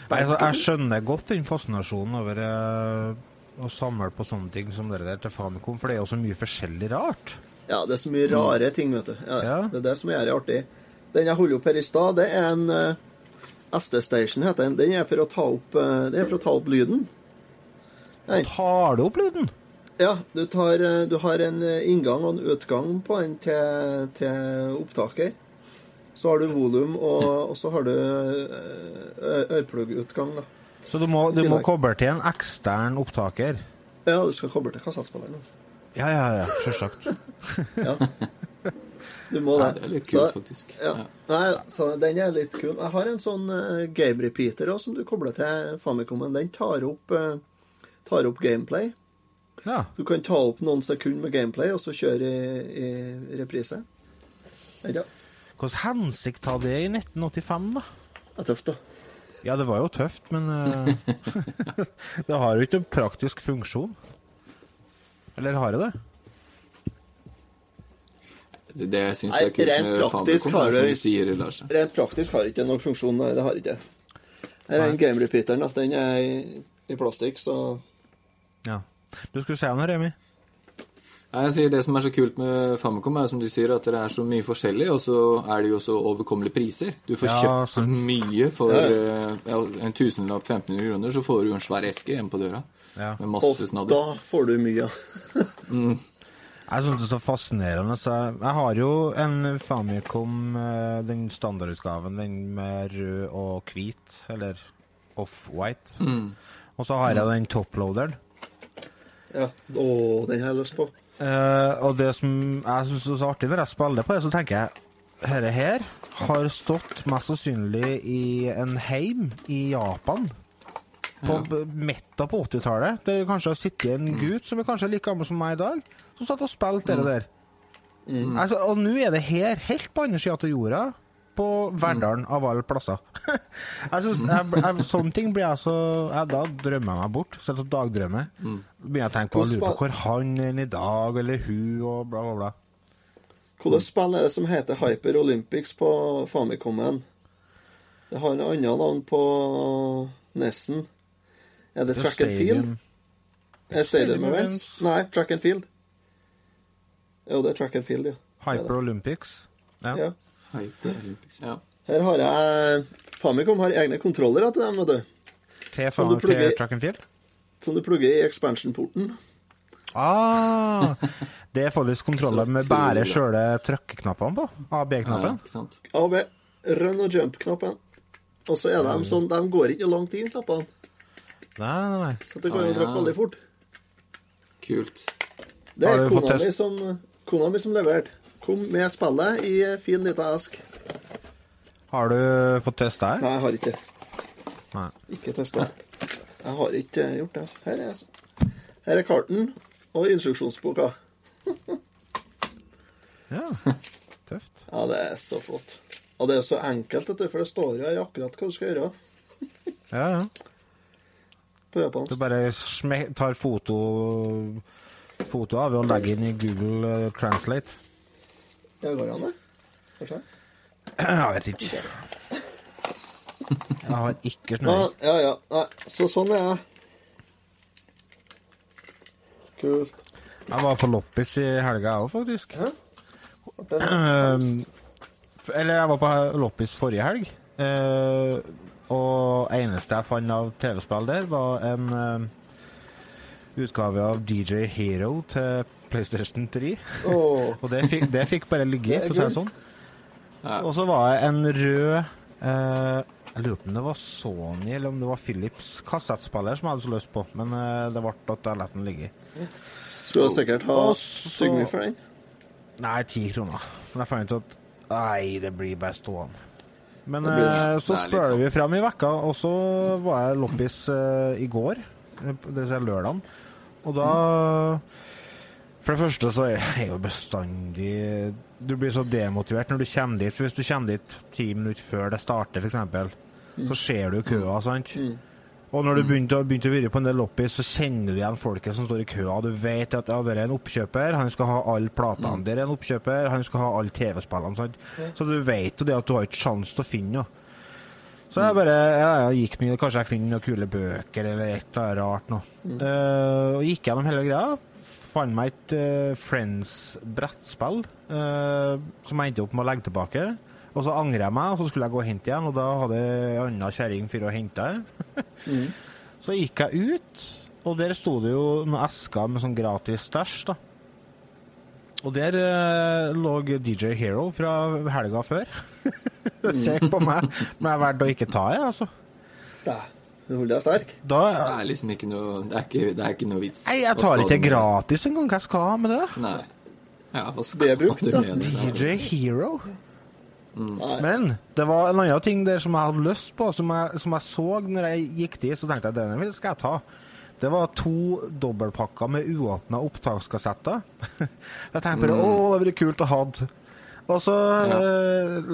[SPEAKER 1] Nei, altså, jeg skjønner godt den fascinasjonen over eh, å samle på sånne ting som det der til Famicom, for det er jo så mye forskjellig rart.
[SPEAKER 3] Ja, det er så mye rare ting, vet du. Ja,
[SPEAKER 1] Ja.
[SPEAKER 3] Det er det som gjør det artig. Den jeg holder opp her i stad, det er en eh, SD Station, heter den. Den er for å ta opp, eh, å ta opp lyden. Nei.
[SPEAKER 1] Tar du opp lyden?
[SPEAKER 3] Ja, du, tar, eh, du har en eh, inngang og en utgang på den til, til opptaker. Så har du volum, og, og så har du ørepluggutgang, da.
[SPEAKER 1] Så du må, du må koble til en ekstern opptaker?
[SPEAKER 3] Ja, du skal koble til kassettspilleren. Ja,
[SPEAKER 1] Ja, ja, ja, selvsagt.
[SPEAKER 3] Du må
[SPEAKER 2] Ja,
[SPEAKER 3] det.
[SPEAKER 2] det er litt
[SPEAKER 3] Så-
[SPEAKER 2] kult, faktisk.
[SPEAKER 3] Ja.
[SPEAKER 2] Ja.
[SPEAKER 3] Nei, så den er litt kul. Jeg har en sånn uh, game repeater også, som du kobler til Famicomen. Den tar opp, uh, tar opp gameplay.
[SPEAKER 1] Ja.
[SPEAKER 3] Du kan ta opp noen sekunder med gameplay, og så kjøre i, i reprise. Ja,
[SPEAKER 1] Hvilken hensikt hadde det i 1985, da?
[SPEAKER 3] det er tøft, da.
[SPEAKER 1] Ja, det var jo tøft, men uh, det har jo ikke en praktisk funksjon. Eller har det det?
[SPEAKER 2] Det, det syns jeg kult
[SPEAKER 3] rent praktisk har
[SPEAKER 2] er
[SPEAKER 3] det-
[SPEAKER 2] sier, Lars.
[SPEAKER 3] Rent praktisk har ikke noen funksjon, nei, det har ikke. Her er en game repeateren, at den er i, i plastikk, så
[SPEAKER 1] Ja. Du skulle si noe, Remi?
[SPEAKER 2] Nei, Jeg sier Det som er så kult med Famicom, er som du sier, at det er så mye forskjellig, og så er det jo så overkommelige priser. Du får
[SPEAKER 1] Ja,
[SPEAKER 2] kjøpt så
[SPEAKER 1] sant.
[SPEAKER 2] mye for
[SPEAKER 3] Ja,
[SPEAKER 2] eh, ja, en tusenlapp, 1500 kroner, så får du en svær eske hjemme på døra.
[SPEAKER 1] Ja.
[SPEAKER 2] Med masse snadder.
[SPEAKER 3] da får du mye.
[SPEAKER 1] Jeg syns det er så fascinerende. Så jeg, har jo en Famicom, eh, den standardutgaven, den med rød og hvit, eller off-white. Og så har jeg den toploaderen.
[SPEAKER 3] Ja. og den har jeg lyst på.
[SPEAKER 1] Eh, og det som jeg syns er så artig når jeg spiller på det, så tenker jeg dette her har stått mest sannsynlig i en heim i Japan. På ja. midten på 80-tallet. Der det kanskje har sittet en gutt som er kanskje like gammel som meg i dag, som satt og spilte det der. Altså, og nå er det her, helt på andre sida av jorda, på Verdalen av alle plasser. jeg synes, jeg, jeg, Sånne ting blir jeg så jeg, Da drømmer jeg meg bort. Sånn som dagdrømmer. Begynner jeg å tenke på lurer på hvor han er i dag, eller hun, og bla, bla, bla.
[SPEAKER 3] Hvilket spill er det som heter Hyper Olympics på Famicomen? Det har en annen navn på Nessen. Er det Track and Field? Er Stadium
[SPEAKER 1] Stadium
[SPEAKER 3] Events? Nei, Track and Field. Jo, det er Track and Field, ja.
[SPEAKER 1] Hyper Olympics. Ja.
[SPEAKER 3] ja.
[SPEAKER 2] Hyper Olympics, ja.
[SPEAKER 3] Her har jeg Famicom har egne kontrollere til dem, vet du.
[SPEAKER 1] Til,
[SPEAKER 3] Som du plugger-
[SPEAKER 1] til track and field?
[SPEAKER 3] Som du plugger i expansion-porten.
[SPEAKER 1] Ah, det er faktisk kontroller med bare sjøle trykkeknappene på. AB-knappen.
[SPEAKER 2] ikke sant?
[SPEAKER 3] Run og jump-knappen. Og så er de sånn De går ikke langt inn, knappene.
[SPEAKER 1] Nei, nei, nei.
[SPEAKER 3] Så det går
[SPEAKER 2] Ah,
[SPEAKER 3] jo å trykke veldig fort.
[SPEAKER 2] Kult.
[SPEAKER 3] Det
[SPEAKER 1] Har
[SPEAKER 3] er
[SPEAKER 1] du fått
[SPEAKER 3] kona mi som, kona mi som leverte. Kom med spillet i fin lita esk.
[SPEAKER 1] Har du fått testa her?
[SPEAKER 3] Nei, jeg har ikke
[SPEAKER 1] Nei.
[SPEAKER 3] Ikke testa. Jeg har ikke gjort det. Her er, her er karten og instruksjonsboka.
[SPEAKER 1] Ja. Tøft.
[SPEAKER 3] Ja, det er så flott. Og det er så enkelt, dette, for det står jo her akkurat hva du skal gjøre
[SPEAKER 1] Ja, ja.
[SPEAKER 3] På
[SPEAKER 1] Du bare tar foto Foto av og legger inn i Google eh, Translate.
[SPEAKER 3] Ja, går det an, det? Kanskje?
[SPEAKER 1] Jeg vet ikke. Jeg har ikke snøring.
[SPEAKER 3] ja, ja. Nei, så sånn er jeg. Kult.
[SPEAKER 1] Jeg var på loppis i helga, jeg òg, faktisk. Ja. F- eller jeg var på loppis forrige helg. Og eneste jeg fant av TV-spill der, var en uh, utgave av DJ Hero til PlayStation 3.
[SPEAKER 3] Oh.
[SPEAKER 1] Og det fikk, det fikk bare ligge, for å si det sånn.
[SPEAKER 2] Ja.
[SPEAKER 1] Og så var det en rød uh, Jeg lurer på om det var Sony eller om det var Philips kassettspiller som jeg hadde så lyst på, men uh, det ble at jeg lot den ligge.
[SPEAKER 3] skulle sikkert ha
[SPEAKER 1] så-
[SPEAKER 3] mye for den.
[SPEAKER 1] Nei, ti kroner. Men jeg fant ut at Nei, det blir bare stående. Men
[SPEAKER 3] blir-
[SPEAKER 1] eh, så spør
[SPEAKER 2] sånn.
[SPEAKER 1] vi fram i vekka, og så var jeg loppis uh, i går, dvs. si lørdagen. Og da For det første så er jeg jo bestandig Du blir så demotivert når du kommer dit. Hvis du kommer dit ti minutter før det starter, f.eks., så ser du køa, sant? Og når du begynte, begynte å virre på en del loppis, så kjenner du igjen folket som står i køa. Du vet at ja, det er en oppkjøper, han skal ha alle platene. Der er en oppkjøper, han skal ha alle TV-spillene. sant? Så du vet jo det at du har ikke sjanse til å finne noe. Så jeg bare ja, jeg gikk mye, kanskje jeg finner noen kule bøker eller et eller annet rart noe. Eh, og gikk gjennom hele greia. Fant meg et uh, Friends-brettspill uh, som jeg endte opp med å legge tilbake. Og så angrer jeg meg, og så skulle jeg gå og hente igjen, og da hadde ei anna kjerring for å hente det. Så gikk jeg ut, og der sto det jo noen esker med sånn gratis stæsj, da. Og der eh, lå DJ Hero fra helga før. Kjekk på meg, men jeg valgte å ikke ta det, altså.
[SPEAKER 3] Da. Du holder deg sterk.
[SPEAKER 1] Da
[SPEAKER 2] Det er liksom ikke noe Det er ikke, det er ikke noe vits.
[SPEAKER 1] Nei, jeg tar ikke gratis engang. Hva skal jeg ha med det?
[SPEAKER 2] Nei. Ja, hva
[SPEAKER 3] Det
[SPEAKER 2] skal
[SPEAKER 3] er brukt,
[SPEAKER 2] du
[SPEAKER 3] da.
[SPEAKER 2] med det?
[SPEAKER 1] DJ Hero.
[SPEAKER 3] Nei.
[SPEAKER 1] Men det var en annen ting der som jeg hadde lyst på, som jeg, som jeg så når jeg gikk dit, så tenkte jeg denne vil- skal jeg ta. Det var to dobbeltpakker med uåpna opptakskassetter. Jeg tenkte bare å, det hadde vært kult å ha. Og så eh,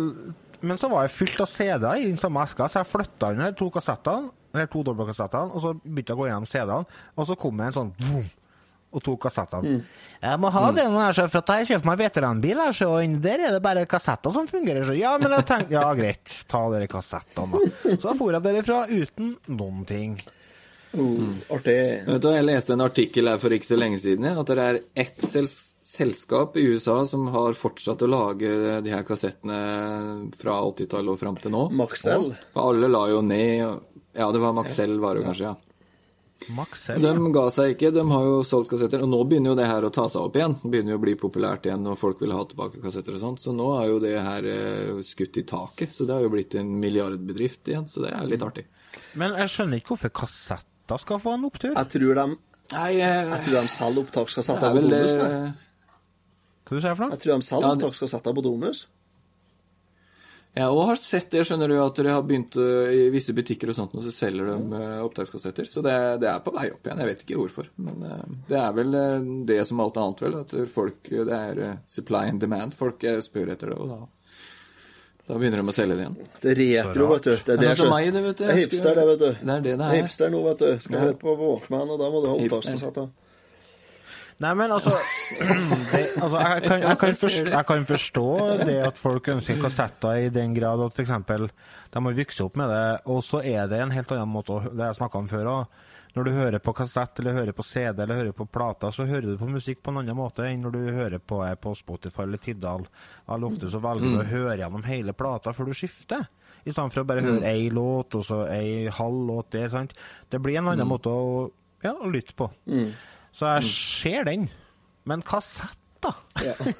[SPEAKER 1] Men så var jeg fylt av CD-er i den samme eska, så jeg flytta under to kassettene, eller to dobbeltkassettene, og så begynte jeg å gå gjennom CD-ene, og så kom jeg en sånn vroom, og to kassetter. Mm. Jeg må ha den her, så, for at jeg kjøper meg veteranbil, så og der er det bare kassetter som fungerer. Så ja, men jeg tenkte, ja greit, ta dere kassettene, da. Så for jeg derifra uten noen ting.
[SPEAKER 3] Mm. artig.
[SPEAKER 2] Vet du, Jeg leste en artikkel her for ikke så lenge siden ja, at det er ett sels selskap i USA som har fortsatt å lage de her kassettene fra 80-tallet og fram til nå.
[SPEAKER 3] Maxell.
[SPEAKER 2] For alle la jo ned. Ja, det var Maxell, var det kanskje, ja.
[SPEAKER 1] Maxell,
[SPEAKER 2] De ga seg ikke, de har jo solgt kassetter. Og nå begynner jo det her å ta seg opp igjen. Begynner jo å bli populært igjen, og folk vil ha tilbake kassetter og sånt. Så nå er jo det her eh, skutt i taket. Så det har jo blitt en milliardbedrift igjen, så det er litt artig.
[SPEAKER 1] Men jeg skjønner ikke hvorfor kassetter skal få en opptur.
[SPEAKER 3] Jeg tror de,
[SPEAKER 2] Nei, jeg,
[SPEAKER 3] jeg tror de selger opptakskassetter
[SPEAKER 2] er
[SPEAKER 3] på
[SPEAKER 2] vel
[SPEAKER 3] Domus.
[SPEAKER 2] eh.
[SPEAKER 1] Hva du sier for noe?
[SPEAKER 3] Jeg tror de selger
[SPEAKER 2] Ja, det-
[SPEAKER 3] opptakskassetter på Domus.
[SPEAKER 2] Jeg òg har sett det, skjønner du, at dere har begynt eh, i visse butikker og sånt, og så selger de eh, opptakskassetter. Så det, det er på vei opp igjen. Jeg vet ikke hvorfor. Men eh, det er vel det som alt annet, vel. At folk Det er supply and demand. Folk spør etter det, og da, da begynner de å selge det igjen.
[SPEAKER 3] Det er retro, vet du. Det er,
[SPEAKER 2] Det
[SPEAKER 3] det
[SPEAKER 2] sånn som meg, det, vet du.
[SPEAKER 3] Det er
[SPEAKER 2] Jeg
[SPEAKER 3] hipster, det, vet du.
[SPEAKER 2] Det er det det er.
[SPEAKER 3] Hipster nå, vet du. Skal
[SPEAKER 2] Ja.
[SPEAKER 3] høre på Walkman, og da må du ha opptakskassetter.
[SPEAKER 1] Nei, men altså, det, altså jeg, kan, jeg, kan forstå, jeg kan forstå det at folk ønsker kassetter i den grad at f.eks. de har vokst opp med det, og så er det en helt annen måte å Det jeg snakka om før òg. Når du hører på kassett, eller hører på CD, eller hører på plater, så hører du på musikk på en annen måte enn når du hører på, eh, på Spotify eller Tiddal. Veldig ofte så velger du å høre gjennom hele plata før du skifter. I stedet for å bare høre ei låt, og så ei halv låt der. sant? Det blir en annen måte å, ja, å lytte på. Så jeg ser den. Men kassett, da?
[SPEAKER 3] Ja.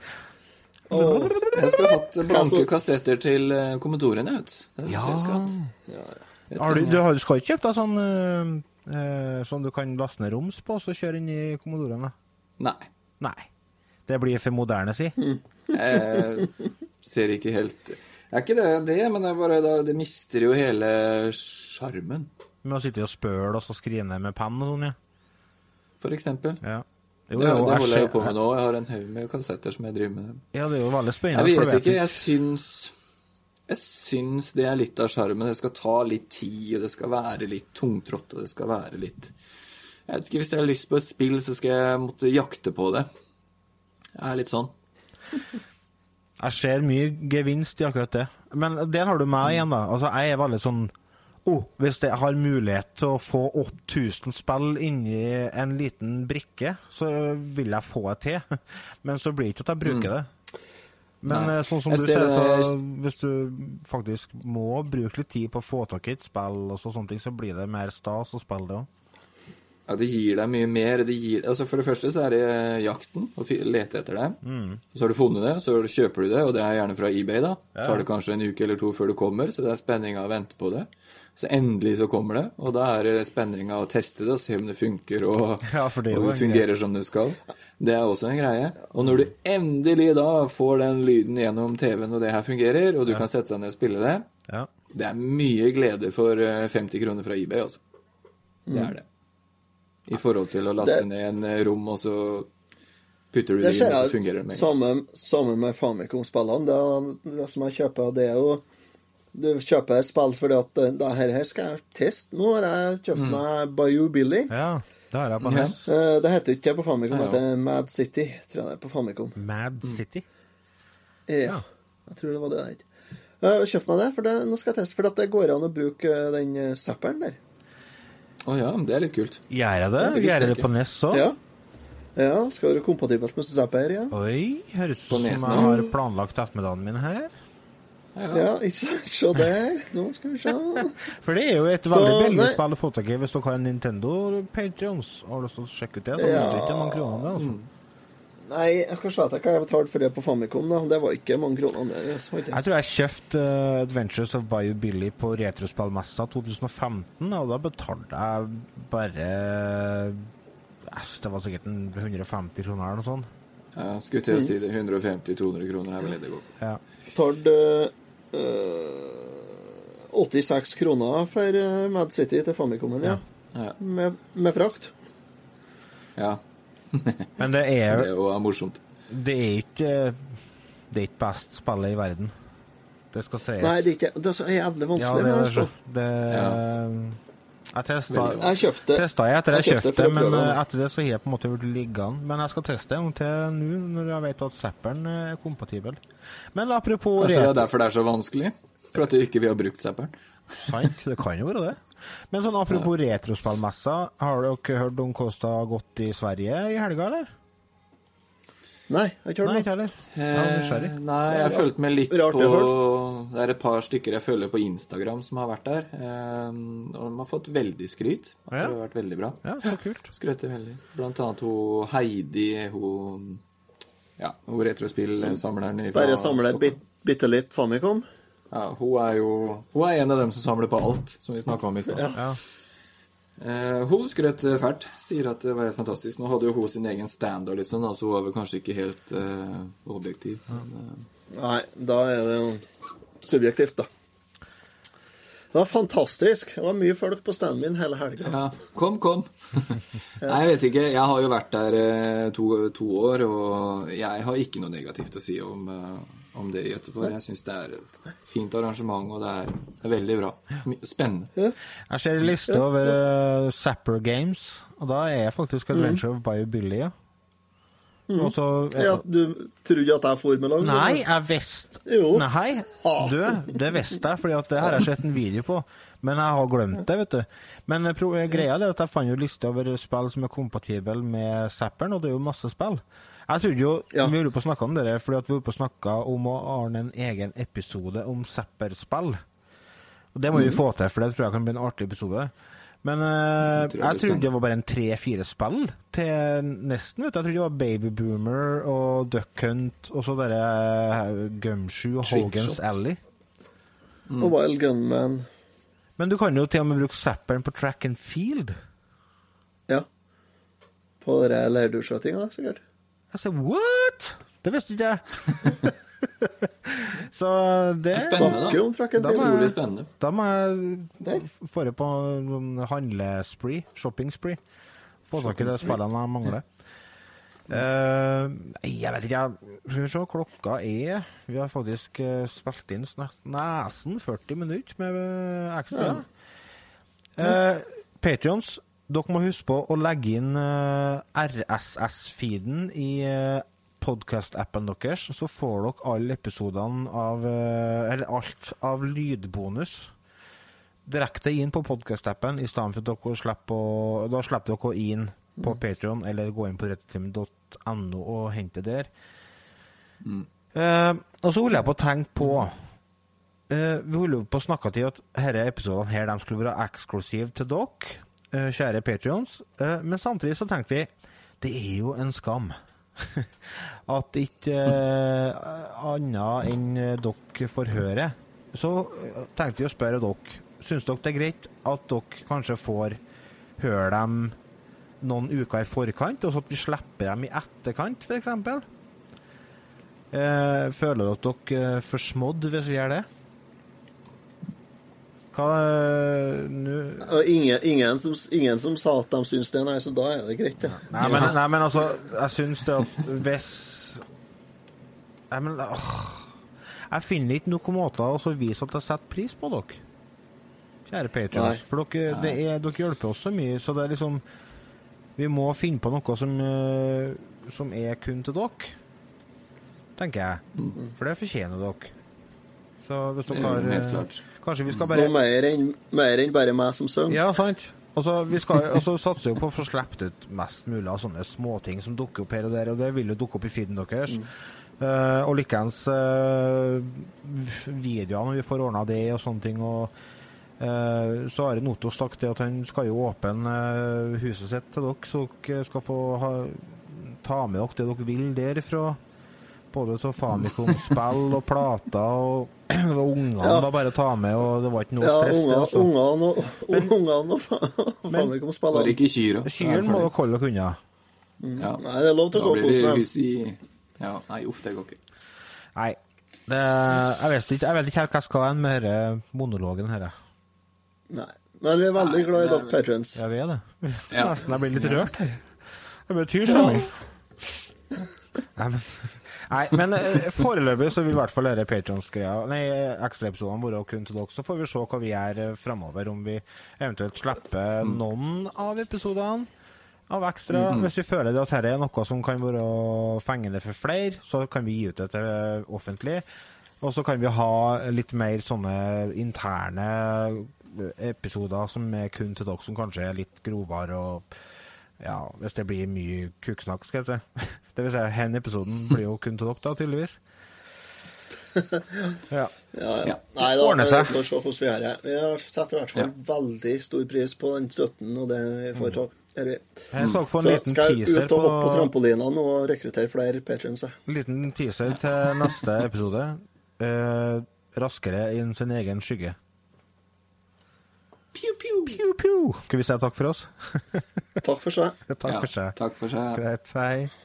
[SPEAKER 2] Jeg skulle hatt blanke kassetter til eh, Commodorene, vet Ja.
[SPEAKER 1] Ja.
[SPEAKER 2] jeg.
[SPEAKER 1] Har du, du, har, du skal ikke kjøpe deg sånn eh, øh, sånn du kan laste ned roms på, og så kjøre inn i kommodorene?
[SPEAKER 2] Nei.
[SPEAKER 1] Nei. Det blir for moderne, si.
[SPEAKER 2] Jeg ser ikke helt Det er ikke det, det men det er bare det mister jo hele sjarmen,
[SPEAKER 1] Med å sitte og spøle og så skrive ned med penn og sånn, ja.
[SPEAKER 2] For eksempel.
[SPEAKER 1] ja.
[SPEAKER 2] Det,
[SPEAKER 1] Jo,
[SPEAKER 2] det holder jeg jo på med nå. Jeg har en haug med kassetter som jeg driver med.
[SPEAKER 1] Ja, det er jo veldig spennende.
[SPEAKER 2] Jeg vet ikke. Jeg syns Jeg syns det er litt av sjarmen. Det skal ta litt tid, og det skal være litt tungtrått, og det skal være litt Jeg vet ikke, Hvis jeg har lyst på et spill, så skal jeg måtte jakte på det. Jeg er litt sånn.
[SPEAKER 1] Jeg ser mye gevinst i akkurat det. Men der har du meg igjen, da. Altså, jeg er veldig sånn oh, Hvis jeg har mulighet til å få 8000 spill inni en liten brikke, så vil jeg få det til. Men så blir det ikke at jeg bruker det. Men
[SPEAKER 2] Mm. Nei.
[SPEAKER 1] eh, sånn som
[SPEAKER 2] Jeg
[SPEAKER 1] du
[SPEAKER 2] ser det-
[SPEAKER 1] så hvis du faktisk må bruke litt tid på å få tak i et spill, og så, sånne ting, så blir det mer stas å spille det òg.
[SPEAKER 2] Ja, det gir deg mye mer. Det gir, altså For det første så er det jakten, å lete etter det. Så har du funnet det, så kjøper du det, og det er gjerne fra eBay. da. Tar det kanskje en uke eller to før det kommer, så det er spenninga å vente på det. Så endelig så kommer det, og da er det spenninga å teste det og se om det funker, og,
[SPEAKER 1] Ja, det
[SPEAKER 2] og fungerer som det skal. Det er også en greie. Og når du endelig da får den lyden gjennom TV-en, og det her fungerer, og du kan sette deg ned og spille det,
[SPEAKER 1] Ja.
[SPEAKER 2] det er mye glede for eh, 50 kroner fra eBay, altså. Det er det. I forhold til å laste
[SPEAKER 3] Det-
[SPEAKER 2] ned en eh, rom, og så putter du
[SPEAKER 3] Det
[SPEAKER 2] det inn, og så fungerer det med en gang.
[SPEAKER 3] samme, samme med Famicom-spillene. Det, det som jeg kjøper, det er jo Du kjøper et spill fordi at eh, det her, her skal jeg teste. Nå har jeg kjøpt meg Bayou Billy.
[SPEAKER 1] ja, det har jeg på
[SPEAKER 2] Ja.
[SPEAKER 3] Eh, Det heter ikke det på Famicom, det heter Mad City. Tror jeg det er på Famicom.
[SPEAKER 1] Mad City.
[SPEAKER 3] Ja, jeg tror det var det det het. Meg det, for det, nå skal jeg teste. For at det går an å bruke den zapperen der.
[SPEAKER 2] Å ja, det er litt kult.
[SPEAKER 1] Gjør jeg det?
[SPEAKER 2] det
[SPEAKER 1] Gjør jeg det på. NES òg?
[SPEAKER 3] Ja. ja, skal være kompatibelt med zapper, ja.
[SPEAKER 1] Oi, høres ut som jeg har planlagt ettermiddagen min her.
[SPEAKER 3] Ja, ikke sant? Se der. Nå skal vi se.
[SPEAKER 1] For det er jo et veldig billig spill å få tak i hvis dere har en Nintendo Patrions. Har du lyst til å sjekke ut det, så
[SPEAKER 3] Ja.
[SPEAKER 1] det ikke mange kroner. det, Altså.
[SPEAKER 3] Nei, jeg kan se etter hva jeg betalte for det på Famicom. da. Det var ikke mange kroner. mer. jeg.
[SPEAKER 1] Jeg tror jeg kjøpte uh, Adventures of Bio Billy på Retrospillmessa 2015, og da betalte jeg bare Æsj, det var sikkert 150 kroner eller noe sånt.
[SPEAKER 2] Ja, skulle til å si det. 150-200 kroner er vel det det går på.
[SPEAKER 1] Ja.
[SPEAKER 3] Betalt eh, 86 kroner for eh, Mad City til Famicomen, ja.
[SPEAKER 2] Ja.
[SPEAKER 3] Med, med frakt.
[SPEAKER 2] ja.
[SPEAKER 1] Men det
[SPEAKER 2] Det
[SPEAKER 1] er,
[SPEAKER 2] er jo morsomt.
[SPEAKER 1] det er ikke Det er ikke best spillet i verden. Det skal sies.
[SPEAKER 3] Nei, det er ikke Det er så jævlig
[SPEAKER 1] ja,
[SPEAKER 3] vanskelig.
[SPEAKER 1] det er
[SPEAKER 3] jeg skal-
[SPEAKER 1] så det, Jeg testa
[SPEAKER 3] Jeg kjøpte
[SPEAKER 1] Testa jeg etter jeg
[SPEAKER 3] Jeg kjøpte
[SPEAKER 1] det, men
[SPEAKER 3] prøve
[SPEAKER 1] eh, etter det så har jeg på en måte blitt liggende. Men jeg skal teste en gang til nå, når jeg vet at Zapperen er kompatibel. Men apropos
[SPEAKER 2] Kanskje det er derfor det er så vanskelig? For at ikke vi har brukt zapperen?
[SPEAKER 1] Sant, det kan jo være det. Men sånn apropos retrospillmessa, har dere hørt om hvordan det har gått i Sverige i helga, eller?
[SPEAKER 3] Nei, jeg har ikke hørt
[SPEAKER 1] ikke
[SPEAKER 3] noe.
[SPEAKER 2] Eh, Nei, jeg har fulgt med litt
[SPEAKER 3] Rart
[SPEAKER 2] på Det er et par stykker jeg følger på Instagram som har vært der. eh, Og de har fått veldig skryt. At
[SPEAKER 1] Ja.
[SPEAKER 2] det har vært veldig bra.
[SPEAKER 1] Ja, så kult.
[SPEAKER 2] Skrøter veldig. Blant annet hun Heidi, hun Ja, hun retrospillsamleren
[SPEAKER 3] Bare samler bitte litt Famicom.
[SPEAKER 2] Ja, hun er jo Hun er en av dem som samler på alt, som vi snakka om i stad.
[SPEAKER 1] Ja.
[SPEAKER 2] Eh, hun skrøt fælt. Sier at det var helt fantastisk. Nå hadde jo hun sin egen standard, liksom, da, så hun var vel kanskje ikke helt eh, objektiv. Men,
[SPEAKER 3] Nei, da er det jo subjektivt, da. Det var fantastisk. Det var mye folk på standen min hele helga.
[SPEAKER 2] eh, ja, kom, kom. Nei, jeg vet ikke. Jeg har jo vært der eh, to, to år, og jeg har ikke noe negativt å si om, eh, om det i Göteborg. Jeg syns det er et fint arrangement, og det er, det er veldig bra. Spennende.
[SPEAKER 1] Jeg ser en liste over uh, Zapper Games, og da er jeg faktisk Adventure of Bio Ja. ja. Også, jeg...
[SPEAKER 3] Ja, du trodde at jeg for med lag?
[SPEAKER 1] Nei, jeg visste
[SPEAKER 3] Jo.
[SPEAKER 1] Nei, du, det visste jeg, at det har jeg sett en video på. Men jeg har glemt det, vet du. Men eh, greia er at jeg fant jo liste over spill som er kompatible med Zapperen, og det er jo masse spill. Jeg trodde jo
[SPEAKER 3] Ja.
[SPEAKER 1] Vi holdt på å snakke om det fordi at vi holdt på å snakke om å ordne en egen episode om Zapper-spill. Og det må vi få til, for det tror jeg kan bli en artig episode. Men
[SPEAKER 2] uh, tror jeg
[SPEAKER 1] jeg trodde det var bare en tre-fire spill til nesten. vet du. Jeg trodde det var Baby Boomer og Duck Hunt og så dere uh, Gumshoe og Hogan's
[SPEAKER 2] Alley.
[SPEAKER 1] Alley.
[SPEAKER 3] Og Wild Gunman.
[SPEAKER 1] Men du kan jo til og med bruke zapperen på track and field.
[SPEAKER 3] Ja. På den leirdueskjøtinga, sikkert.
[SPEAKER 1] Jeg sa what?! Det visste ikke jeg. så det
[SPEAKER 2] Det er spennende,
[SPEAKER 3] da.
[SPEAKER 1] Da
[SPEAKER 3] field.
[SPEAKER 1] må jeg-
[SPEAKER 2] spennende.
[SPEAKER 1] Da må jeg få det på handlespree, shopping-spree. Få tak i de spillene jeg mangler. Eh, nei, jeg vet ikke, jeg. Skal vi se, klokka er Vi har faktisk eh, spilt inn snart nesen 40 minutter med eh, ekstra. Uh, Patrions, dere må huske på å legge inn eh, RSS-feeden i uh, podkast-appen deres, så får dere alle episodene av eh, Eller alt av lydbonus direkte inn på podkast-appen, i stedet for at dere slipper Da slipper dere inn på Patreon eller gå inn på rettetimen.no og hente der. Eh, og så holder jeg på å tenke på uh, Vi holder på å snakke til at disse episodene her, de skulle være eksklusive til dere, eh, kjære Patrions. Eh, men samtidig så tenkte vi det er jo en skam at ikke uh, annet enn eh, dere får høre. Så eh, tenkte vi å spørre dere. Syns dere det er greit at dere kanskje får høre dem noen uker i forkant, og så at vi slipper dem i etterkant, f.eks.? Eh, føler dere dere er forsmådd hvis vi gjør det? Hva eh, nå
[SPEAKER 3] ingen, ingen, som, ingen som sa at de syns det, nei, så da er det greit, det.
[SPEAKER 1] Nei, men, nei, men altså, jeg syns det at hvis Nei, men åh, Jeg finner ikke noen måter å vise at jeg setter pris på dere. Kjære. Patrions. For dere, det er, dere hjelper oss så mye, så det er liksom Vi må finne på noe som, eh, som er kun til dere. Tenker jeg. For det fortjener dere. Så hvis dere har
[SPEAKER 2] helt
[SPEAKER 1] eh,
[SPEAKER 2] klart.
[SPEAKER 1] Kanskje vi skal bare
[SPEAKER 3] Noe mer enn mer enn bare meg som synger.
[SPEAKER 1] ja, sant. Og så vi skal- og satser vi på å få sluppet ut mest mulig av sånne småting som dukker opp her og der, og det vil jo dukke opp i feeden deres. Eh, og likeens uh, videoer når vi får ordna det og sånne ting. og uh, så har Noto sagt det at han skal jo åpne huset sitt til dere, så dere skal få ha, ta med dere det dere vil derifra. Både til Famicom-spill og plater og det var Ungene
[SPEAKER 3] Ja.
[SPEAKER 1] var bare å ta med, og det var ikke noe
[SPEAKER 3] Ja,
[SPEAKER 1] stress.
[SPEAKER 3] Unga,
[SPEAKER 1] altså.
[SPEAKER 3] ungene og ungene og fa- faen ikke om spille.
[SPEAKER 2] Bare ikke kyr.
[SPEAKER 1] Kyrne må dere holde dere unna.
[SPEAKER 2] Ja.
[SPEAKER 3] Nei, det er lov til
[SPEAKER 2] Da
[SPEAKER 3] å gå
[SPEAKER 2] på
[SPEAKER 3] hos dem.
[SPEAKER 2] Ja, nei, uff, det går ikke.
[SPEAKER 1] Nei. Det, jeg, vet ikke, jeg vet ikke helt hva jeg skal hen med denne monologen her.
[SPEAKER 3] Nei. Men vi er veldig
[SPEAKER 2] Nei,
[SPEAKER 3] glad i
[SPEAKER 2] er
[SPEAKER 3] dere, patrons.
[SPEAKER 1] Ja, Jeg vet det.
[SPEAKER 2] Ja.
[SPEAKER 1] Nesten jeg blir litt rørt her. Det betyr så mye. Nei, men, Nei, men eh, foreløpig så vil i hvert fall denne Patrons-greia, nei, ekstraepisodene være kun til dere. Så får vi se hva vi gjør eh, framover, om vi eventuelt slipper noen av episodene av ekstra. Hvis vi føler det at dette er noe som kan være fengende for flere, så kan vi gi ut det til offentlig. Og så kan vi ha litt mer sånne interne episoder som er kun til dere, som kanskje er litt grovere og ja, hvis det blir mye kuksnakk, skal jeg si. Det vil si, denne episoden blir jo kun til dere, da, tydeligvis. Ja.
[SPEAKER 3] Ja, ja.
[SPEAKER 2] Ja.
[SPEAKER 3] Nei da,
[SPEAKER 1] Ordner
[SPEAKER 3] vi
[SPEAKER 1] seg.
[SPEAKER 3] får se hvordan vi gjør det. Vi har setter i hvert fall veldig stor pris på den støtten og det vi får tak gjør vi.
[SPEAKER 1] Jeg skal få en
[SPEAKER 3] Så
[SPEAKER 1] liten
[SPEAKER 3] skal jeg
[SPEAKER 1] teaser
[SPEAKER 3] ut og hoppe på
[SPEAKER 1] på,
[SPEAKER 3] trampolina nå og rekruttere flere patrions.
[SPEAKER 1] liten teaser til neste episode. Eh, raskere inn sin egen skygge.
[SPEAKER 2] Pew, pew.
[SPEAKER 1] Pew, pew. Skal vi si takk for oss?
[SPEAKER 3] Takk for seg.
[SPEAKER 1] takk for seg.
[SPEAKER 2] takk for seg.
[SPEAKER 1] Greit. Hei.